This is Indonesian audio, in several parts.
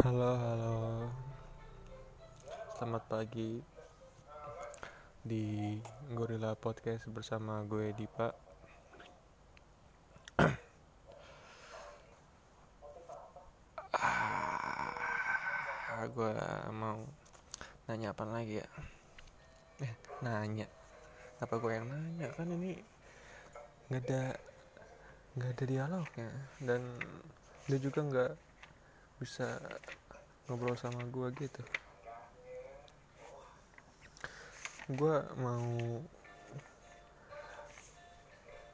Halo, halo. Selamat pagi di Gorilla Podcast bersama gue Dipa. ah, gue mau nanya apa lagi ya? Eh, nanya. Apa gue yang nanya kan ini nggak ada nggak ada dialognya dan dia juga nggak bisa ngobrol sama gue gitu. Gue mau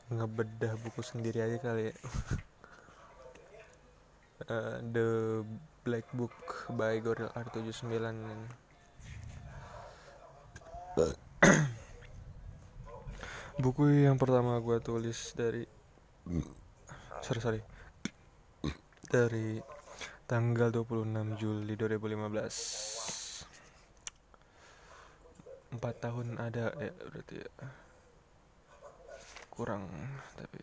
ngebedah buku sendiri aja kali ya. Uh, The Black Book by Goril R79 buku yang pertama gue tulis dari sorry sorry. Dari tanggal 26 Juli 2015 empat tahun ada ya berarti ya. Kurang tapi.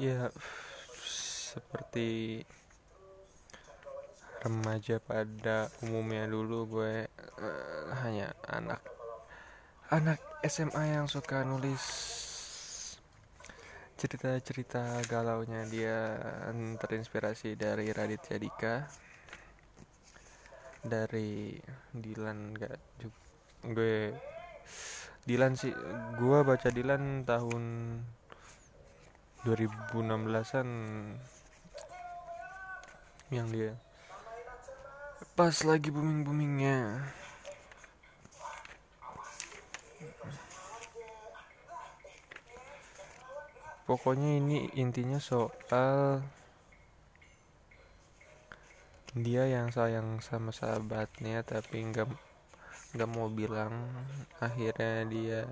Ya seperti remaja pada umumnya dulu gue uh, hanya anak. Anak SMA yang suka nulis cerita-cerita galaunya. Dia terinspirasi dari Raditya Dika dari Dilan gak gue Dilan sih gue baca Dilan tahun 2016an yang dia. Pas lagi booming boomingnya pokoknya ini intinya soal dia yang sayang sama sahabatnya tapi nggak nggak mau bilang. Akhirnya dia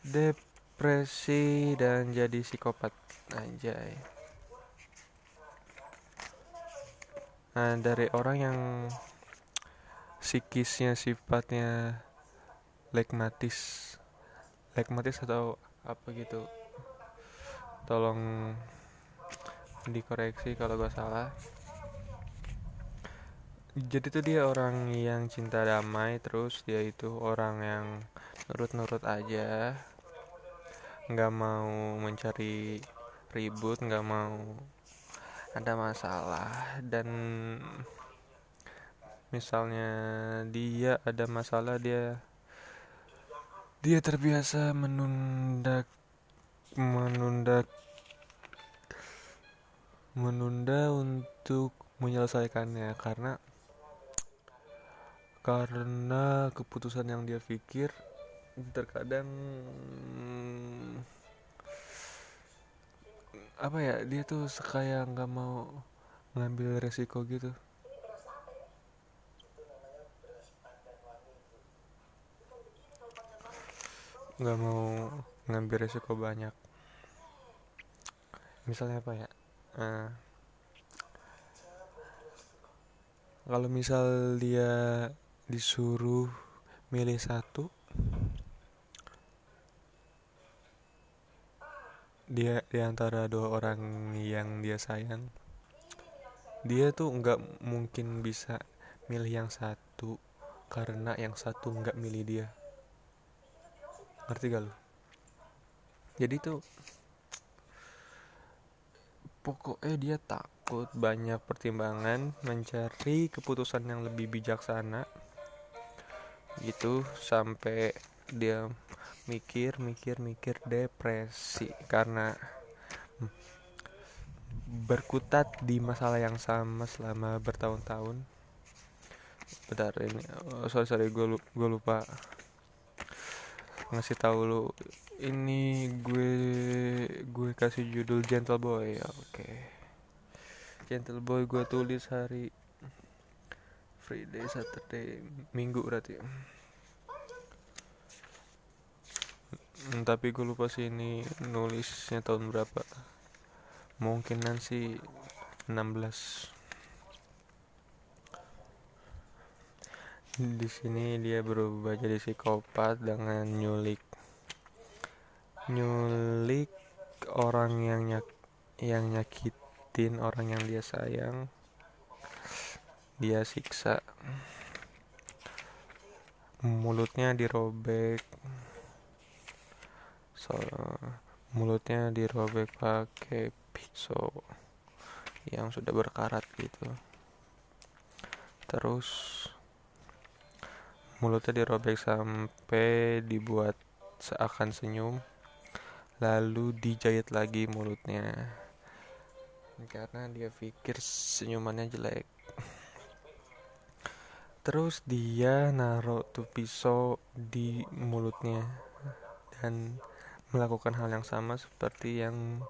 depresi dan jadi psikopat. Aja nah dari orang yang psikisnya sifatnya legmatis. Legmatis atau apa gitu tolong dikoreksi kalau gue salah. Jadi tuh dia orang yang cinta damai terus dia itu orang yang nurut-nurut aja. Nggak mau mencari ribut nggak mau ada masalah. Dan misalnya dia ada masalah dia dia terbiasa menunda menunda menunda untuk menyelesaikannya karena karena keputusan yang dia pikir terkadang apa ya dia tuh kayak nggak mau ngambil resiko gitu. Nggak mau ngambil resiko banyak misalnya apa ya? Uh, kalau misal dia disuruh milih satu dia di antara dua orang yang dia sayang dia tuh nggak mungkin bisa milih yang satu karena yang satu nggak milih dia. Ngerti gak lu? Jadi tuh pokoknya dia takut banyak pertimbangan mencari keputusan yang lebih bijaksana. Gitu sampai dia mikir mikir mikir depresi karena berkutat di masalah yang sama selama bertahun-tahun. Bentar ini oh, sorry sorry gue gue lupa. Ngasih tahu lu ini gue gue kasih judul Gentle Boy oke. Okay. Gentle Boy gue tulis hari Friday Saturday Minggu berarti. Hmm, tapi gue lupa sih ini nulisnya tahun berapa. Mungkin nanti 16 di sini dia berubah jadi psikopat dengan nyulik nyulik orang yang nyak yang nyakitin orang yang dia sayang. Dia siksa. Mulutnya dirobek. So mulutnya dirobek pakai pisau yang sudah berkarat gitu. Terus mulutnya dirobek sampai dibuat seakan senyum lalu dijahit lagi mulutnya. Karena dia pikir senyumannya jelek. Terus dia naruh tuh pisau di mulutnya dan melakukan hal yang sama seperti yang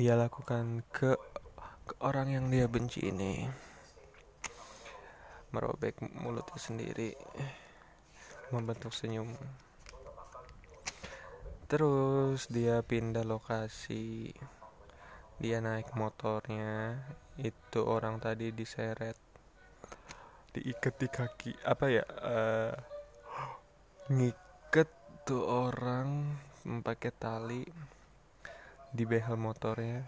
dia lakukan ke, ke orang yang dia benci ini. Merobek mulutnya sendiri membentuk senyum terus dia pindah lokasi dia naik motornya itu orang tadi diseret diikat di kaki apa ya uh, ngiket tuh orang pakai tali di behel motornya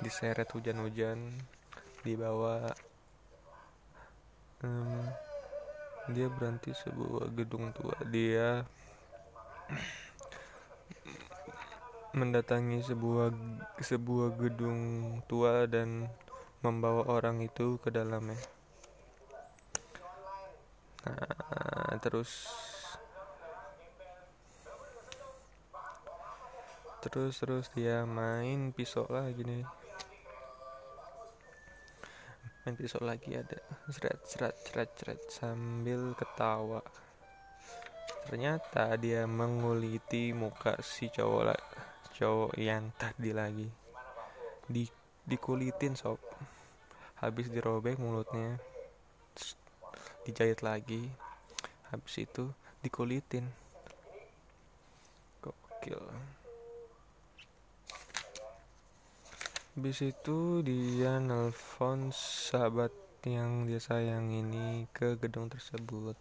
diseret hujan-hujan dibawa um, dia berhenti sebuah gedung tua dia mendatangi sebuah sebuah gedung tua dan membawa orang itu ke dalamnya. Nah, terus terus terus dia main pisau lagi nih. Main pisau lagi ada. Seret seret seret seret sambil ketawa ternyata dia menguliti muka si cowok cowok yang tadi lagi. Di dikulitin sob. Habis dirobek mulutnya dijahit lagi. Habis itu dikulitin. Gokil. Habis itu dia nelpon sahabat yang dia sayang ini ke gedung tersebut.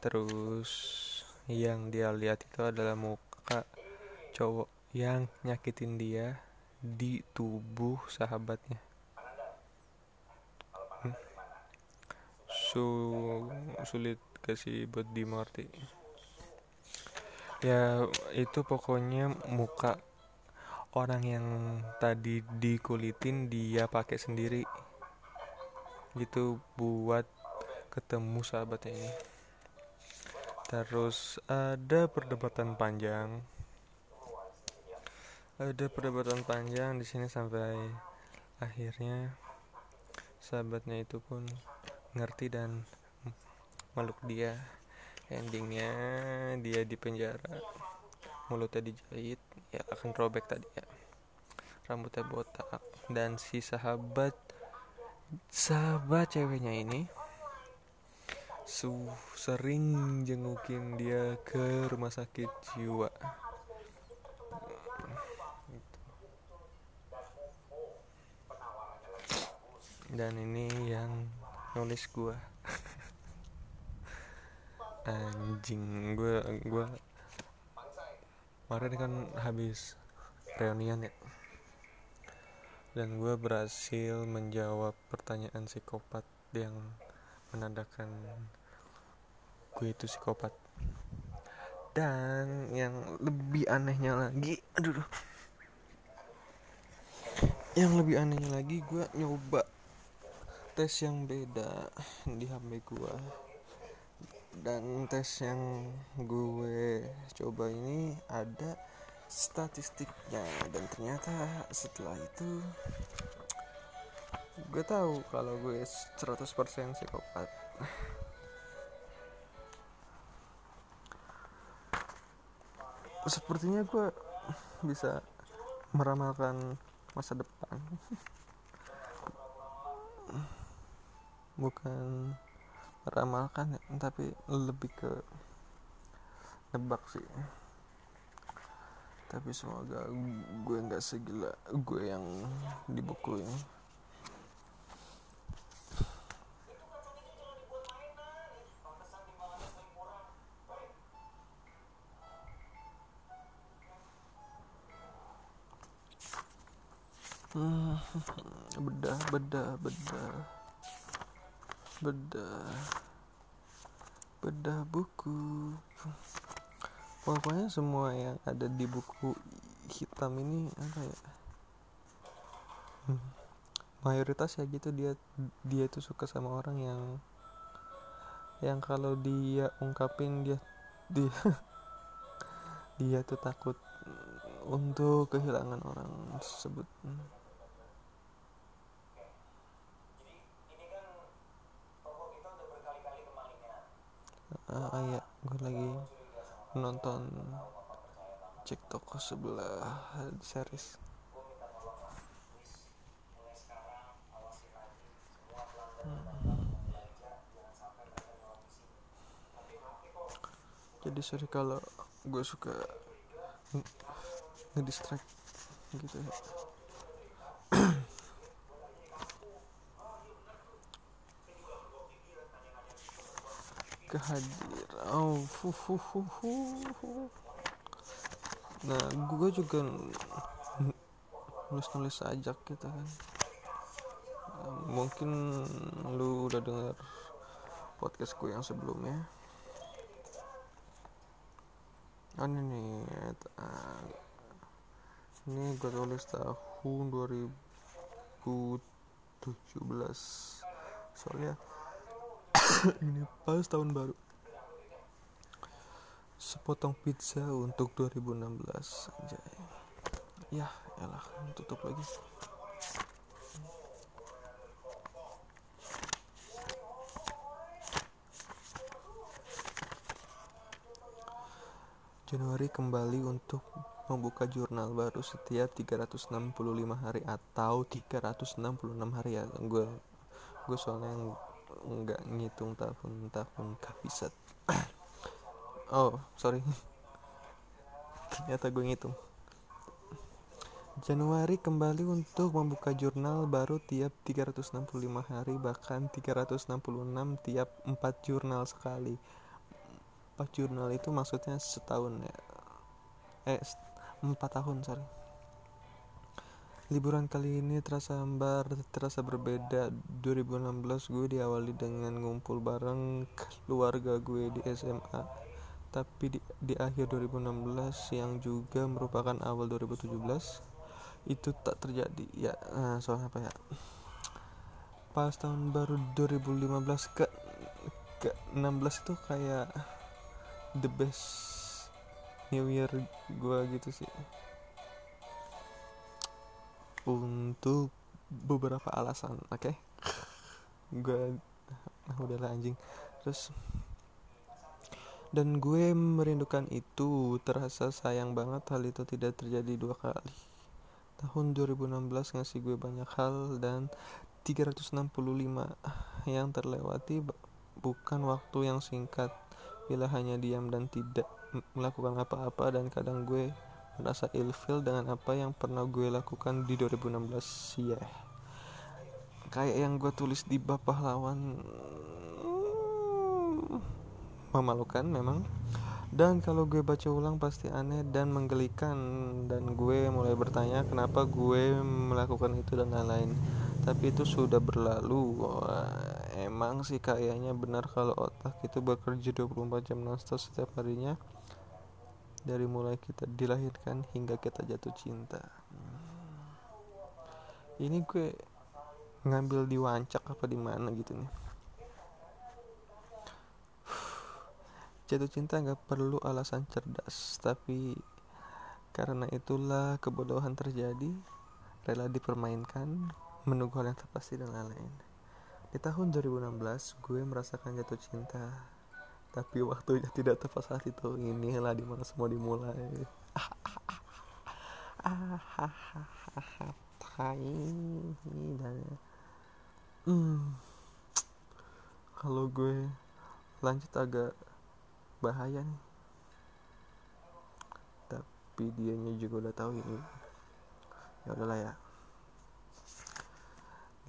Terus yang dia lihat itu adalah muka cowok yang nyakitin dia di tubuh sahabatnya. Hmm. Su sulit kasih buat dimengerti. Ya itu pokoknya muka orang yang tadi dikulitin dia pakai sendiri gitu buat ketemu sahabatnya ini terus ada perdebatan panjang. Ada perdebatan panjang di sini sampai akhirnya sahabatnya itu pun ngerti dan meluk dia. Endingnya dia di penjara mulutnya dijahit ya akan robek tadi ya. Rambutnya botak. Dan si sahabat sahabat ceweknya ini su sering jengukin dia ke rumah sakit jiwa. Dan ini yang nulis gua. Anjing gua gua kemarin kan habis reunian ya. Dan gue berhasil menjawab pertanyaan psikopat yang menandakan gue itu psikopat. Dan yang lebih anehnya lagi aduh. Yang lebih anehnya lagi gue nyoba tes yang beda di HP gue dan tes yang gue coba ini ada statistiknya. Dan ternyata setelah itu gue tahu kalau gue 100% psikopat sepertinya gue bisa meramalkan masa depan. Bukan meramalkan ya, tapi lebih ke nebak sih. Tapi semoga gue nggak segila gue yang di buku ini bedah bedah bedah. Bedah. Bedah buku. Pokoknya semua yang ada di buku hitam ini apa ya? Hmm, mayoritas ya gitu dia dia tuh suka sama orang yang yang kalau dia ungkapin dia dia dia tuh takut untuk kehilangan orang tersebut ah iya gue lagi nonton cek toko sebelah series. Jadi sorry kalau gue suka ngedistract gitu ya kehadiran. Oh hu, hu, hu, hu, nah gue juga nulis nulis ajak gitu kan. Mungkin lu udah dengar podcast gue yang sebelumnya? Oh, ini nih ini gue tulis tahun 2017 soalnya ini pas tahun baru. Sepotong pizza untuk 2016 anjay. Ya elah tutup lagi. Januari kembali untuk membuka jurnal baru setiap 365 hari atau 366 hari ya. Gue gue soalnya nggak ngitung tahun-tahun kabisat oh sorry. Ternyata gue ngitung. Januari kembali untuk membuka jurnal baru tiap 365 hari bahkan 366 tiap 4 jurnal sekali. 4 jurnal itu maksudnya setahun ya? Eh 4 tahun sorry Liburan kali ini terasa hambar, terasa berbeda. 2016 gue diawali dengan ngumpul bareng keluarga gue di SMA. Tapi di, di akhir 2016 yang juga merupakan awal 2017 itu tak terjadi. Ya, nah, soalnya apa ya? Pas tahun baru 2015 ke ke 16 itu kayak the best New Year gue gitu sih untuk beberapa alasan oke? Okay? gue nah udahlah anjing. Terus dan gue merindukan itu terasa sayang banget hal itu tidak terjadi dua kali. Tahun 2016 ngasih gue banyak hal dan 365 yang terlewati bukan waktu yang singkat. Bila hanya diam dan tidak melakukan apa-apa dan kadang gue merasa ilfil dengan apa yang pernah gue lakukan di 2016 ya yeah. kayak yang gue tulis di bab pahlawan hmm, memalukan memang. Dan kalau gue baca ulang pasti aneh dan menggelikan. Dan gue mulai bertanya kenapa gue melakukan itu dan lain-lain. Tapi itu sudah berlalu. Emang sih kayaknya benar kalau otak itu bekerja 24 jam nonstop setiap harinya dari mulai kita dilahirkan hingga kita jatuh cinta. Ini gue ngambil di wancak apa di mana gitu nih. Jatuh cinta nggak perlu alasan cerdas tapi karena itulah kebodohan terjadi rela dipermainkan menunggu hal yang terpasti dan lain-lain. Di tahun 2016 gue merasakan jatuh cinta tapi waktunya tidak tepat saat itu. Inilah di mana semua dimulai. Hmm. kalau gue lanjut agak bahaya nih. Tapi dianya juga udah tahu ini. Ya udahlah ya.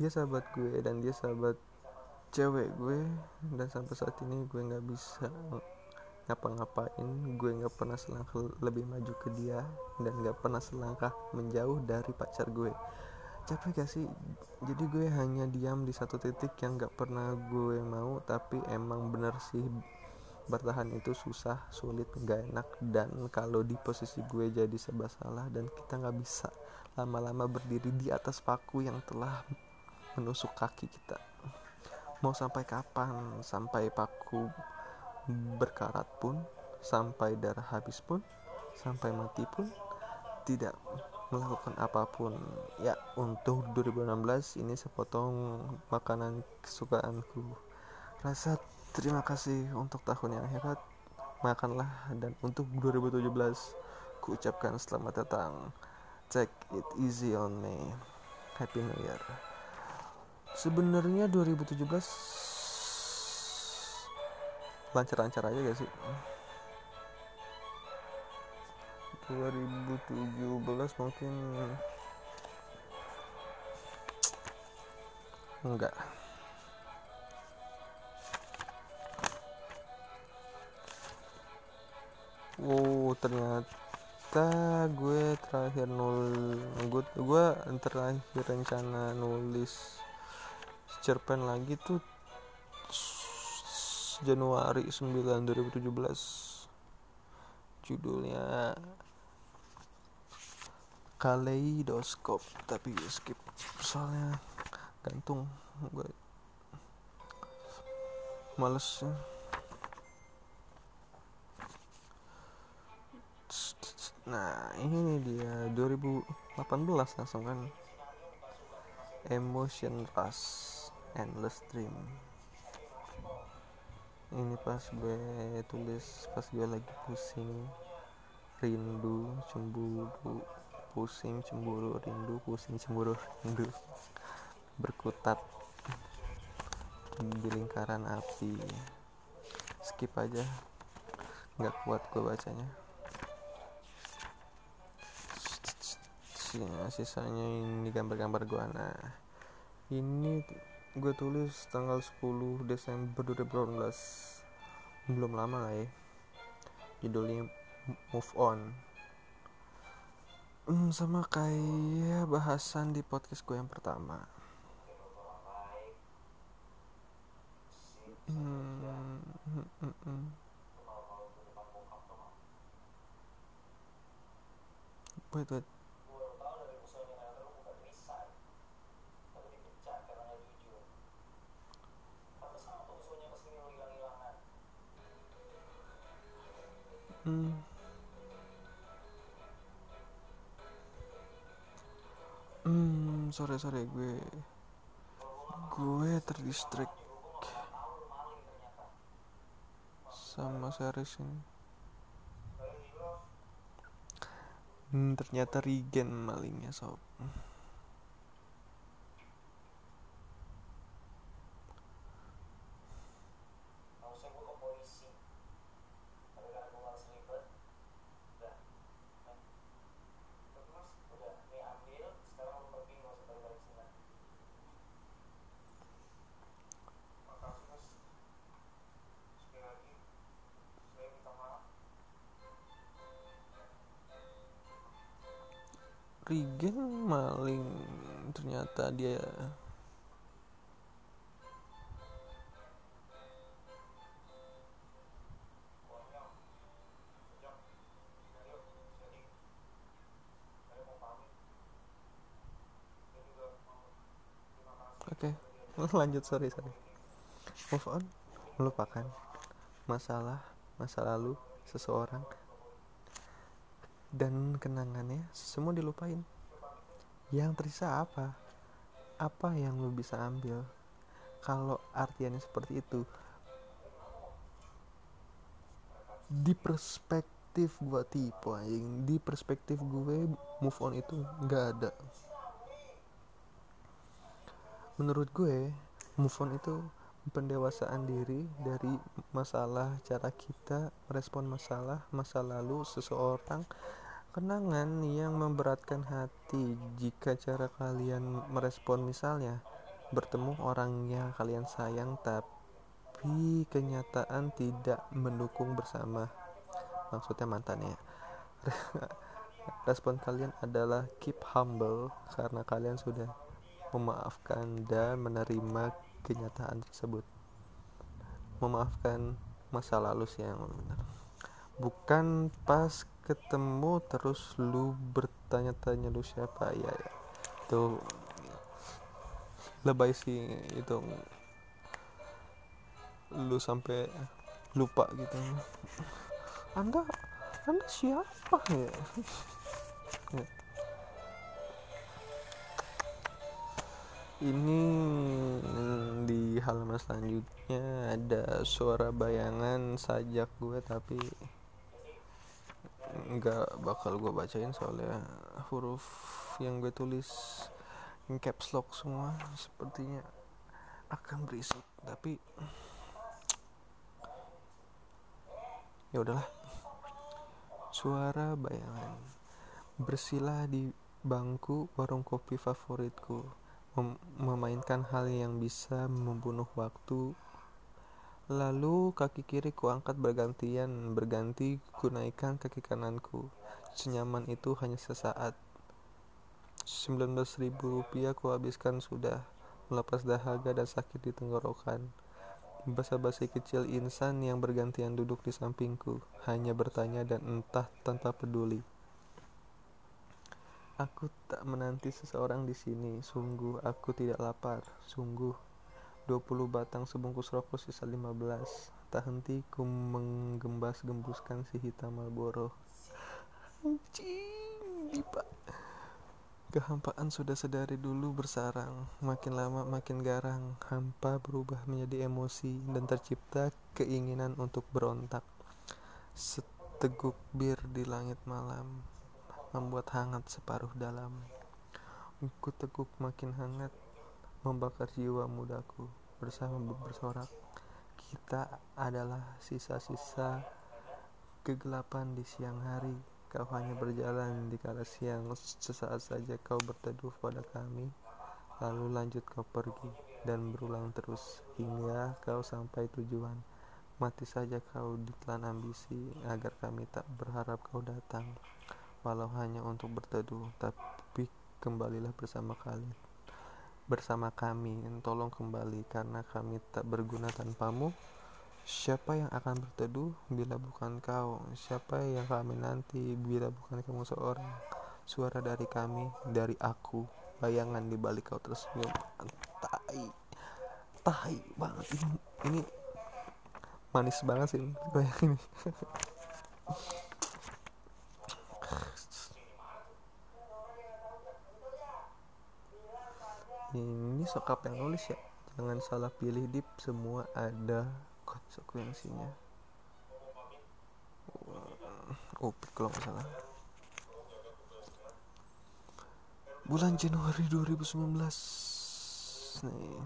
Dia sahabat gue dan dia sahabat cewek gue dan sampai saat ini gue nggak bisa ngapa-ngapain gue nggak pernah selangkah lebih maju ke dia dan nggak pernah selangkah menjauh dari pacar gue. Capek gak sih? Jadi gue hanya diam di satu titik yang gak pernah gue mau tapi emang bener sih bertahan itu susah sulit gak enak. Dan kalau di posisi gue jadi serba salah dan kita nggak bisa lama-lama berdiri di atas paku yang telah menusuk kaki kita mau sampai kapan? Sampai paku berkarat pun sampai darah habis pun sampai mati pun tidak melakukan apa pun. Ya untuk 2016 ini sepotong makanan kesukaanku. Rasa terima kasih untuk tahun yang hebat. Makanlah dan untuk 2017 ku ucapkan selamat datang. Take it easy on me. Happy new year sebenarnya 2017 lancar-lancar aja gak sih? 2017 mungkin enggak. Wow ternyata gue terakhir nul gue gue terakhir rencana nulis cerpen lagi tuh Januari 9 2017 judulnya kaleidoskop tapi skip. Soalnya gantung gue males nah ini dia 2018 langsung kan. Emotion rush endless dream ini pas gue tulis pas gue lagi pusing rindu cemburu pusing cemburu rindu pusing cemburu rindu. Berkutat di lingkaran api. Skip aja nggak kuat gue bacanya. Sisanya ini gambar-gambar gue nah ini gue tulis tanggal 10 Desember 2018 belum lama lah ya. Judulnya move on. Hmm, sama kayak bahasan di podcast gue yang pertama. Hmm, hmm, hmm, hmm. wait wait hmm. hmm sore sore gue gue terdistrik sama series ini hmm, ternyata Regen malingnya sob ternyata dia Oke, okay. lanjut sorry sorry. Move on, melupakan masalah masa lalu seseorang dan kenangannya semua dilupain yang tersisa apa apa yang lu bisa ambil? Kalau artiannya seperti itu di perspektif gue tipe yang di perspektif gue move on itu nggak ada. Menurut gue move on itu pendewasaan diri dari masalah cara kita merespon masalah masa lalu seseorang kenangan yang memberatkan hati jika cara kalian merespon misalnya bertemu orang yang kalian sayang tapi kenyataan tidak mendukung bersama. Maksudnya mantannya respon kalian adalah keep humble karena kalian sudah memaafkan dan menerima kenyataan tersebut. Memaafkan masa lalu sih yang benar bukan pas ketemu terus lu bertanya-tanya lu siapa? Ya, ya. itu lebay sih itu. Lu sampai lupa gitu. Anda anda siapa? Ya, ini di halaman selanjutnya ada suara bayangan sajak gue tapi nggak bakal gue bacain soalnya huruf yang gue tulis in caps lock semua sepertinya akan berisik. Tapi ya udahlah. Suara bayangan. Bersilah di bangku warung kopi favoritku. Mem memainkan hal yang bisa membunuh waktu Lalu kaki kiri ku angkat bergantian, berganti ku naikkan kaki kananku. Senyaman itu hanya sesaat. 19 ribu rupiah ku habiskan sudah, melepas dahaga dan sakit di tenggorokan. Basa-basi kecil insan yang bergantian duduk di sampingku, hanya bertanya dan entah tanpa peduli. Aku tak menanti seseorang di sini. Sungguh aku tidak lapar. Sungguh 20 batang sebungkus rokok sisa 15. Tak henti ku menggembas-gembuskan si hitam Marlboro. Anjing, pak. Kehampaan sudah sedari dulu bersarang, makin lama makin garang, hampa berubah menjadi emosi dan tercipta keinginan untuk berontak. Seteguk bir di langit malam, membuat hangat separuh dalam. Ku teguk makin hangat, membakar jiwa mudaku bersama bersorak. Kita adalah sisa-sisa kegelapan di siang hari. Kau hanya berjalan di kala siang, sesaat saja kau berteduh pada kami, lalu lanjut kau pergi dan berulang terus hingga kau sampai tujuan. Mati saja kau ditelan ambisi agar kami tak berharap kau datang walau hanya untuk berteduh tapi kembalilah bersama kalian bersama kami. Tolong kembali karena kami tak berguna tanpamu. Siapa yang akan berteduh bila bukan kau? Siapa yang kami nanti bila bukan kamu seorang? Suara dari kami dari aku. Bayangan di balik kau tersenyum. Tai. Tai banget. Ini, ini manis banget sih kayak ini ini sokap yang nulis ya? Jangan salah pilih dip. Semua ada konsekuensinya. Oh kalau nggak salah. Bulan Januari 2019 nih.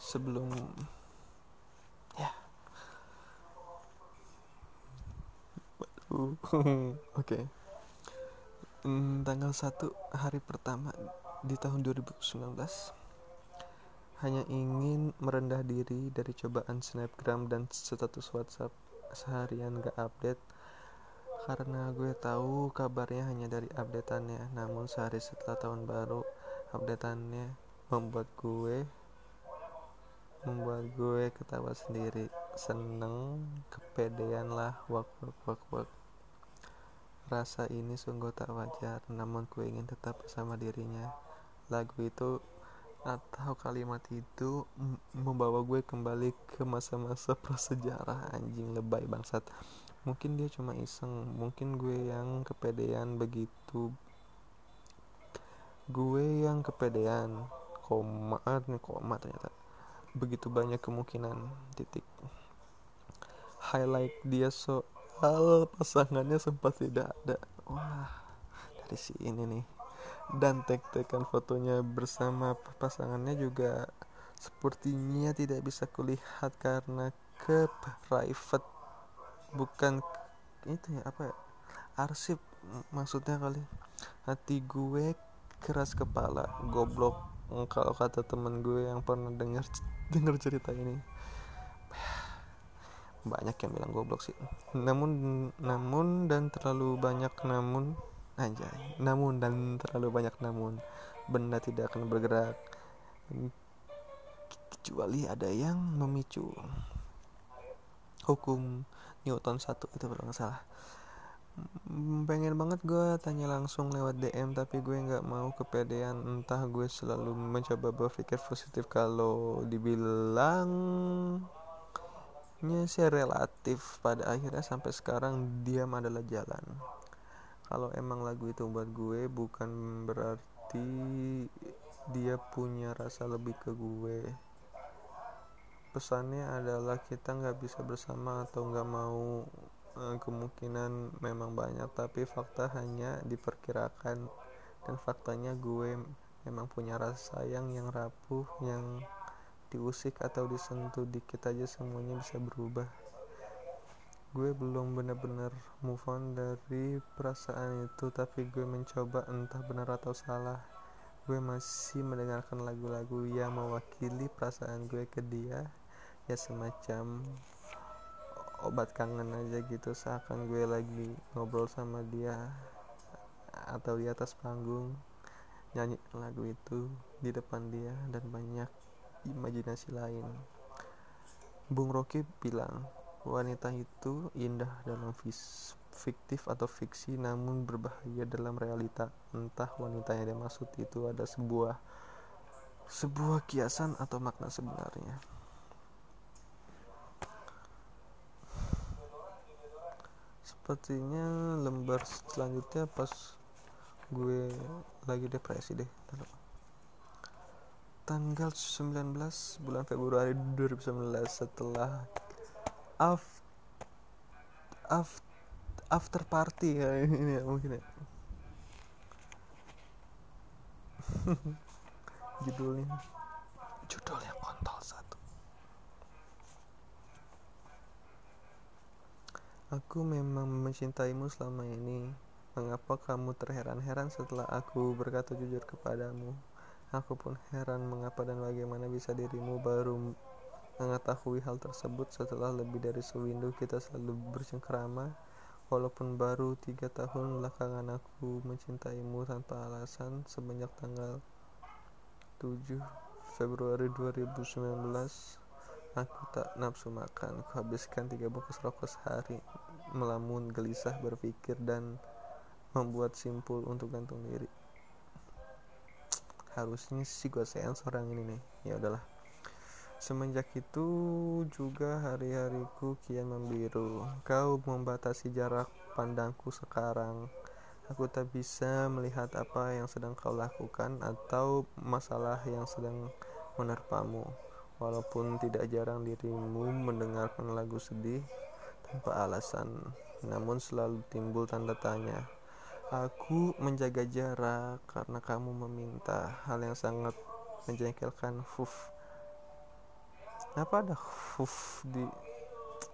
Sebelum ya. Oke. okay hmm, tanggal 1 hari pertama di tahun 2019 hanya ingin merendah diri dari cobaan snapgram dan status whatsapp seharian gak update karena gue tahu kabarnya hanya dari updateannya. Namun sehari setelah tahun baru updateannya membuat gue membuat gue ketawa sendiri. Seneng kepedean lah wak wak wak wak Rasa ini sungguh tak wajar, namun ku ingin tetap bersama dirinya. Lagu itu atau kalimat itu membawa gue kembali ke masa-masa prasejarah anjing lebay bangsat. Mungkin dia cuma iseng, mungkin gue yang kepedean begitu. Gue yang kepedean, koma, nih koma ternyata. Begitu banyak kemungkinan titik. Highlight dia so Hal pasangannya sempat tidak ada. Wah, dari si ini nih. Dan tek-tekan fotonya bersama pasangannya juga sepertinya tidak bisa kulihat karena ke private. Bukan itu ya apa ya? Arsip maksudnya kali. Hati gue keras kepala goblok. Kalau kata temen gue yang pernah dengar dengar cerita ini banyak yang bilang goblok sih. Namun namun dan terlalu banyak namun anjay. Namun dan terlalu banyak namun benda tidak akan bergerak. Kecuali ada yang memicu hukum Newton satu itu kalau nggak salah. Pengen banget gue tanya langsung lewat DM tapi gue nggak mau kepedean. Entah gue selalu mencoba berpikir positif kalau dibilang nya sih relatif pada akhirnya sampai sekarang diam adalah jalan. Kalau emang lagu itu buat gue bukan berarti dia punya rasa lebih ke gue. Pesannya adalah kita nggak bisa bersama atau nggak mau eh, kemungkinan memang banyak tapi fakta hanya diperkirakan. Dan faktanya gue memang punya rasa sayang yang rapuh yang diusik atau disentuh dikit aja semuanya bisa berubah. Gue belum benar-benar move on dari perasaan itu tapi gue mencoba entah benar atau salah. Gue masih mendengarkan lagu-lagu yang mewakili perasaan gue ke dia. Ya semacam obat kangen aja gitu seakan gue lagi ngobrol sama dia atau di atas panggung nyanyi lagu itu di depan dia dan banyak imajinasi lain. Bung Rocky bilang, wanita itu indah dalam fiktif atau fiksi namun berbahaya dalam realita. Entah wanita yang dimaksud itu ada sebuah sebuah kiasan atau makna sebenarnya. Sepertinya lembar selanjutnya pas gue lagi depresi deh tanggal 19 bulan Februari 2019 setelah af, af, after party ya ini ya mungkin ya. Judulnya. Judulnya kontol satu. Aku memang mencintaimu selama ini. Mengapa kamu terheran-heran setelah aku berkata jujur kepadamu Aku pun heran mengapa dan bagaimana bisa dirimu baru mengetahui hal tersebut. Setelah lebih dari sewindu kita selalu bercengkrama walaupun baru tiga tahun belakangan aku mencintaimu tanpa alasan. Semenjak tanggal 7 Februari 2019 aku tak nafsu makan. Habiskan tiga bungkus rokok sehari melamun gelisah berpikir dan membuat simpul untuk gantung diri harusnya sih gue sensor yang ini nih ya udahlah Semenjak itu juga hari-hariku kian membiru. Kau membatasi jarak pandangku sekarang. Aku tak bisa melihat apa yang sedang kau lakukan atau masalah yang sedang menerpamu. Walaupun tidak jarang dirimu mendengarkan lagu sedih tanpa alasan, namun selalu timbul tanda tanya. Aku menjaga jarak karena kamu meminta hal yang sangat menjengkelkan. Fuf. Apa ada fuf di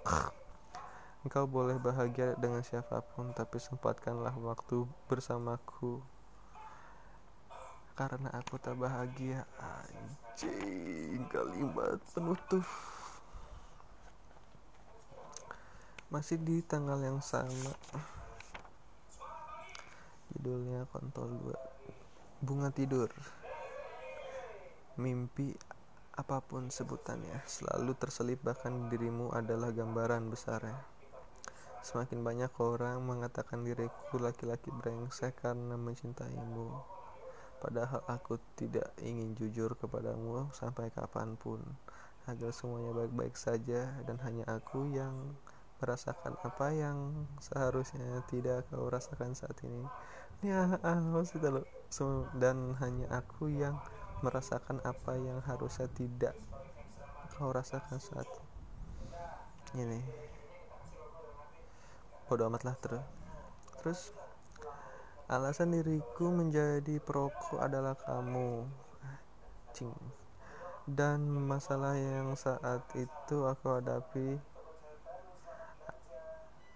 Engkau boleh bahagia dengan siapa pun, tapi sempatkanlah waktu bersamaku. Karena aku tak bahagia. Anjing, kalimat penutup. Masih di tanggal yang sama judulnya kontol 2 bunga tidur. Mimpi apa pun sebutannya. Selalu terselip bahkan dirimu adalah gambaran besarnya. Semakin banyak orang mengatakan diriku laki-laki brengsek karena mencintaimu. Padahal aku tidak ingin jujur kepadamu sampai kapan pun. Agar semuanya baik-baik saja dan hanya aku yang merasakan apa yang seharusnya tidak kau rasakan saat ini ya lo dan hanya aku yang merasakan apa yang harusnya tidak kau rasakan saat ini. Bodoh amat lah terus terus alasan diriku menjadi perokok adalah kamu. Cing. Dan masalah yang saat itu aku hadapi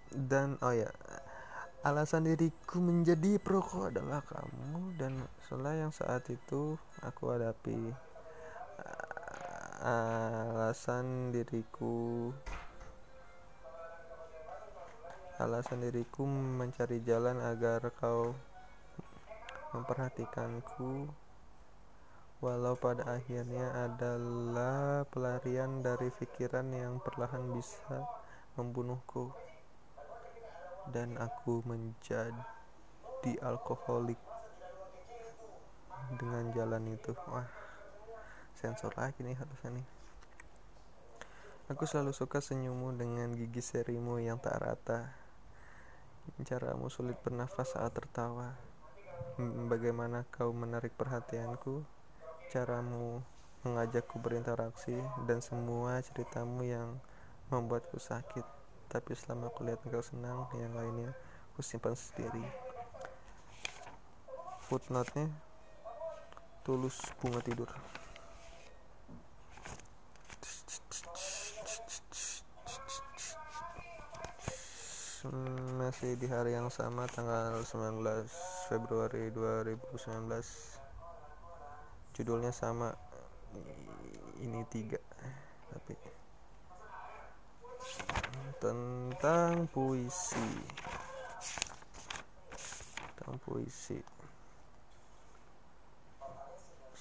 dan oh ya alasan diriku menjadi perokok adalah kamu dan masalah yang saat itu aku hadapi. Alasan diriku alasan diriku mencari jalan agar kau memperhatikanku walau pada akhirnya adalah pelarian dari pikiran yang perlahan bisa membunuhku dan aku menjadi alkoholik dengan jalan itu. Wah sensor lagi nih harusnya nih. Aku selalu suka senyummu dengan gigi serimu yang tak rata. Caramu sulit bernafas saat tertawa. Bagaimana kau menarik perhatianku? Caramu mengajakku berinteraksi dan semua ceritamu yang membuatku sakit tapi selama aku lihat engkau senang yang lainnya aku simpan sendiri. Footnote-nya tulus bunga tidur. Masih di hari yang sama tanggal 19 Februari 2019 judulnya sama ini tiga tapi tentang puisi. Tentang puisi.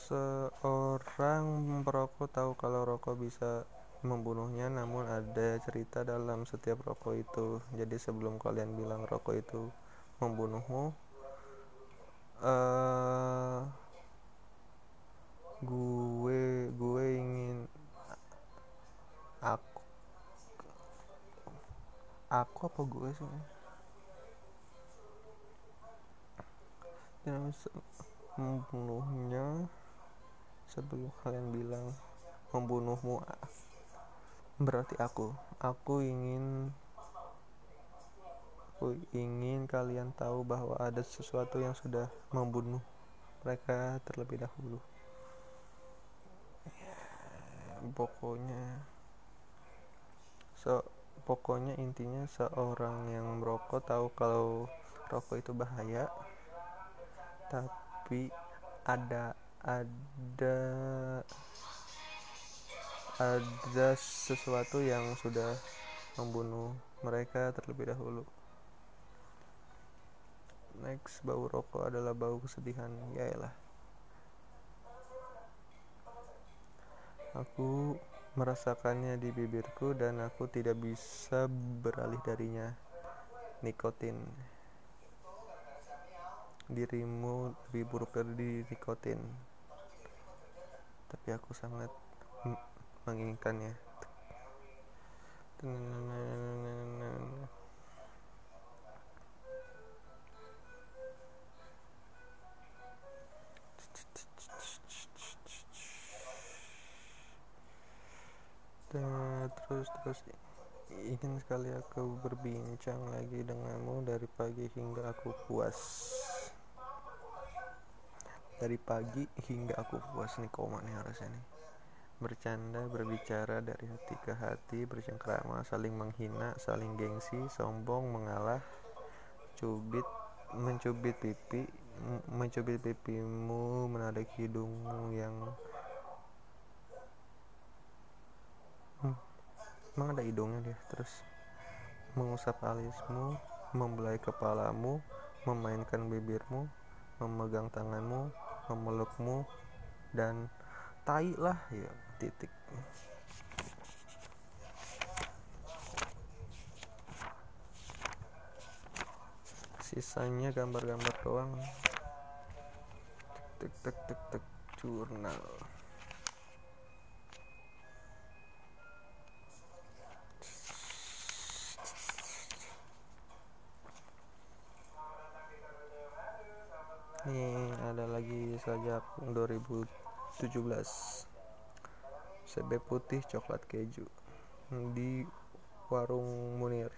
Seorang perokok tahu kalau rokok bisa membunuhnya namun ada cerita dalam setiap rokok itu. Jadi sebelum kalian bilang rokok itu membunuhmu uh, gue gue ingin aku aku apa gue sih? Bisa membunuhnya sebelum kalian bilang membunuhmu berarti aku. Aku ingin aku ingin kalian tahu bahwa ada sesuatu yang sudah membunuh mereka terlebih dahulu. Pokoknya. So pokoknya intinya seorang yang merokok tahu kalau rokok itu bahaya tapi ada ada ada sesuatu yang sudah membunuh mereka terlebih dahulu. Next, bau rokok adalah bau kesedihan. Yaelah. Aku merasakannya di bibirku dan aku tidak bisa beralih darinya. Nikotin. Dirimu lebih buruk dari nikotin. Tapi aku sangat menginginkannya terus terus ingin sekali aku berbincang lagi denganmu dari pagi hingga aku puas. Dari pagi hingga aku puas nih koma nih harusnya nih. Bercanda, berbicara dari hati ke hati, bercengkrama, saling menghina, saling gengsi, sombong, mengalah, cubit, mencubit pipi, mencubit pipimu, menarik hidungmu yang emang ada hidungnya dia terus mengusap alismu membelai kepalamu memainkan bibirmu memegang tanganmu memelukmu dan tai lah ya titik. Sisanya gambar-gambar doang. Tek tek tek tek jurnal sejak 2017 CB putih coklat keju. Di warung Munir.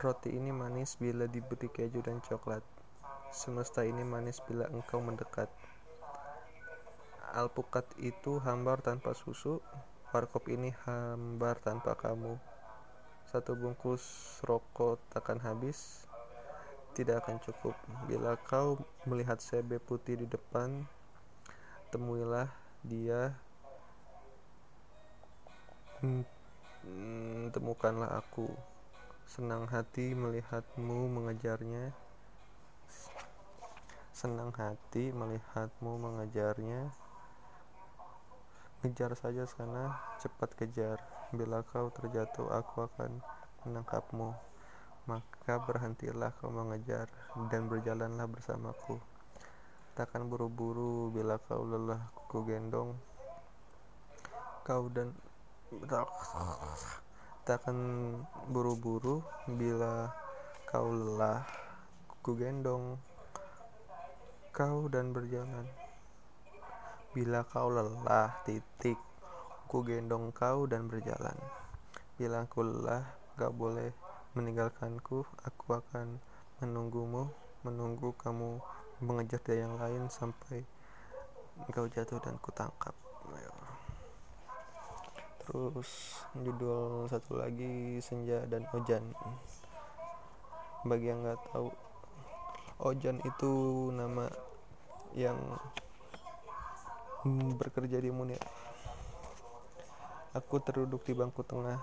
Roti ini manis bila diberi keju dan coklat. Semesta ini manis bila engkau mendekat. Alpukat itu hambar tanpa susu warkop ini hambar tanpa kamu. Satu bungkus rokok takkan habis tidak akan cukup bila kau melihat CB putih di depan temuilah dia hmm, temukanlah aku. Senang hati melihatmu mengejarnya. Senang hati melihatmu mengejarnya. Kejar saja sana, cepat kejar. Bila kau terjatuh, aku akan menangkapmu. Maka berhentilah kau mengejar dan berjalanlah bersamaku. Takkan buru-buru bila kau lelah ku gendong. Kau dan takkan buru-buru bila kau lelah ku gendong. Kau dan berjalan. Bila kau lelah, titik. Ku gendong kau dan berjalan. Bila aku lelah, gak boleh meninggalkanku. Aku akan menunggumu, menunggu kamu mengejar dia yang lain sampai kau jatuh dan kutangkap. Terus judul satu lagi Senja dan Ojan. Bagi yang nggak tahu, Ojan itu nama yang bekerja di Munir. Aku terduduk di bangku tengah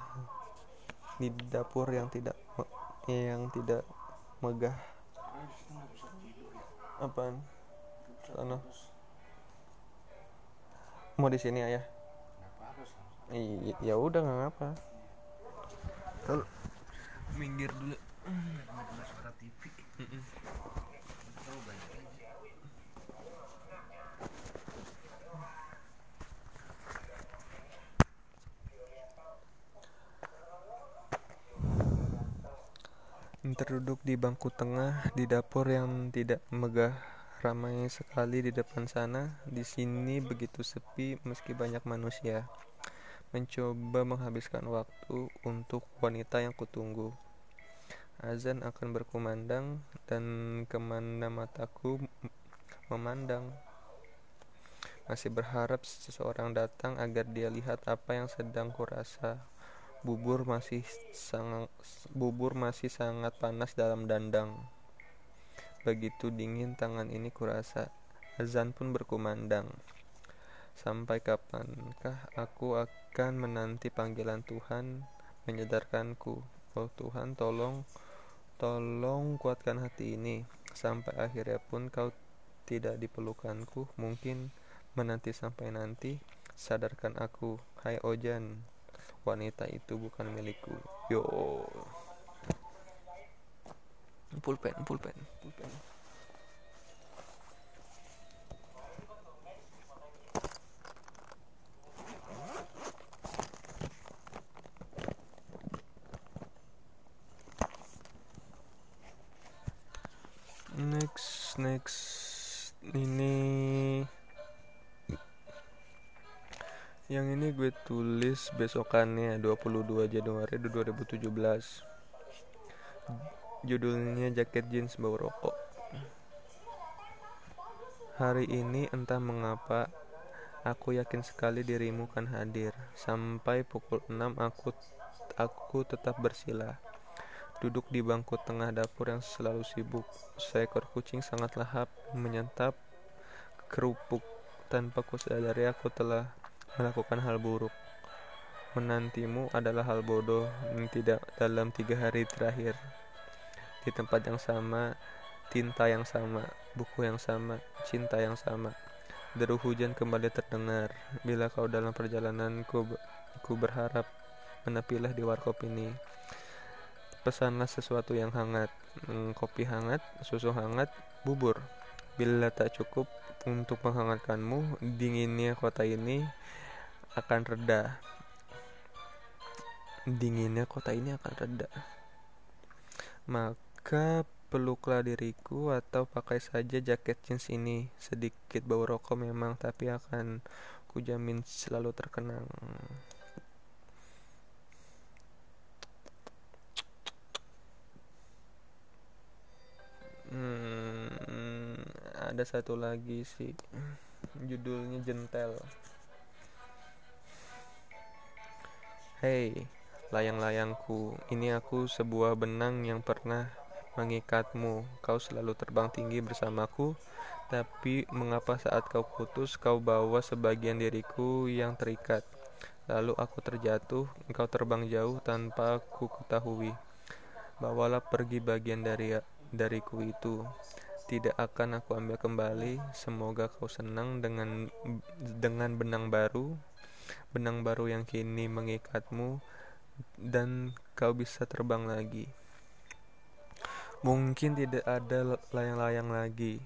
di dapur yang tidak yang tidak megah. Apaan? Sana. Mau di sini ayah? Iya, ya udah nggak ngapa. Kalau minggir dulu. suara TV. Terduduk di bangku tengah di dapur yang tidak megah, ramai sekali di depan sana. Di sini begitu sepi meski banyak manusia. Mencoba menghabiskan waktu untuk wanita yang kutunggu. Azan akan berkumandang dan ke mana mataku memandang. Masih berharap seseorang datang agar dia lihat apa yang sedang kurasa bubur masih sangat bubur masih sangat panas dalam dandang. Begitu dingin tangan ini kurasa. Azan pun berkumandang. Sampai kapankah aku akan menanti panggilan Tuhan menyadarkanku, oh Tuhan tolong tolong kuatkan hati ini sampai akhirnya pun kau tidak dipelukanku mungkin menanti sampai nanti sadarkan aku hai Ojan wanita itu bukan milikku. Yo. Pulpen pulpen. Pulpen tulis besokannya 22 Januari 2017 judulnya jaket jeans bau rokok. Hari ini entah mengapa aku yakin sekali dirimu kan hadir. Sampai pukul 6 aku aku tetap bersila. Duduk di bangku tengah dapur yang selalu sibuk. Seekor kucing sangat lahap menyantap kerupuk. Tanpa kusadari aku telah melakukan hal buruk. Menantimu adalah hal bodoh yang tidak dalam tiga hari terakhir. Di tempat yang sama, tinta yang sama, buku yang sama, cinta yang sama. Deru hujan kembali terdengar. Bila kau dalam perjalananku, ku berharap menepilah di warkop ini. Pesanlah sesuatu yang hangat, hmm, kopi hangat, susu hangat, bubur. Bila tak cukup untuk menghangatkanmu, dinginnya kota ini akan reda dinginnya kota ini akan reda. Maka peluklah diriku atau pakai saja jaket jeans ini. Sedikit bau rokok memang tapi akan kujamin selalu terkenang. Hmm, ada satu lagi sih. Judulnya jentel. Hei, layang-layangku, ini aku sebuah benang yang pernah mengikatmu. Kau selalu terbang tinggi bersamaku, tapi mengapa saat kau putus kau bawa sebagian diriku yang terikat? Lalu aku terjatuh, engkau terbang jauh tanpa ku ketahui. Bawalah pergi bagian dari dariku itu. Tidak akan aku ambil kembali. Semoga kau senang dengan dengan benang baru, benang baru yang kini mengikatmu dan kau bisa terbang lagi. Mungkin tidak ada layang-layang lagi.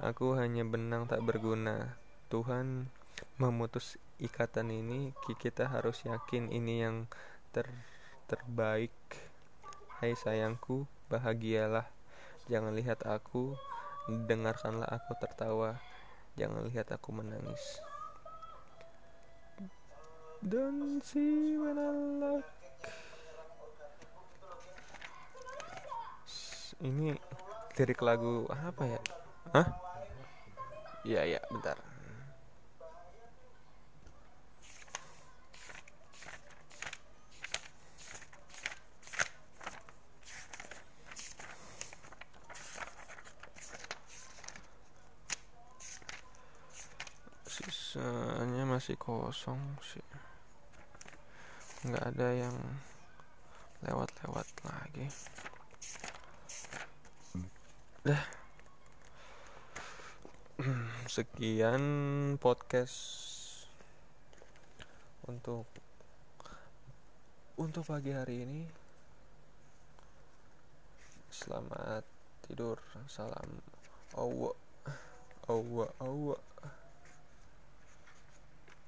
Aku hanya benang tak berguna. Tuhan memutus ikatan ini, kita harus yakin ini yang ter terbaik. Hai sayangku, bahagialah. Jangan lihat aku, dengarkanlah aku tertawa. Jangan lihat aku menangis. Don't see when I look. Ini lirik lagu apa ya? Hah? Iya iya bentar. Sisanya masih kosong sih nggak ada yang lewat-lewat lagi. Dah. Sekian podcast untuk untuk pagi hari ini. Selamat tidur. Salam. Awa. Awa awa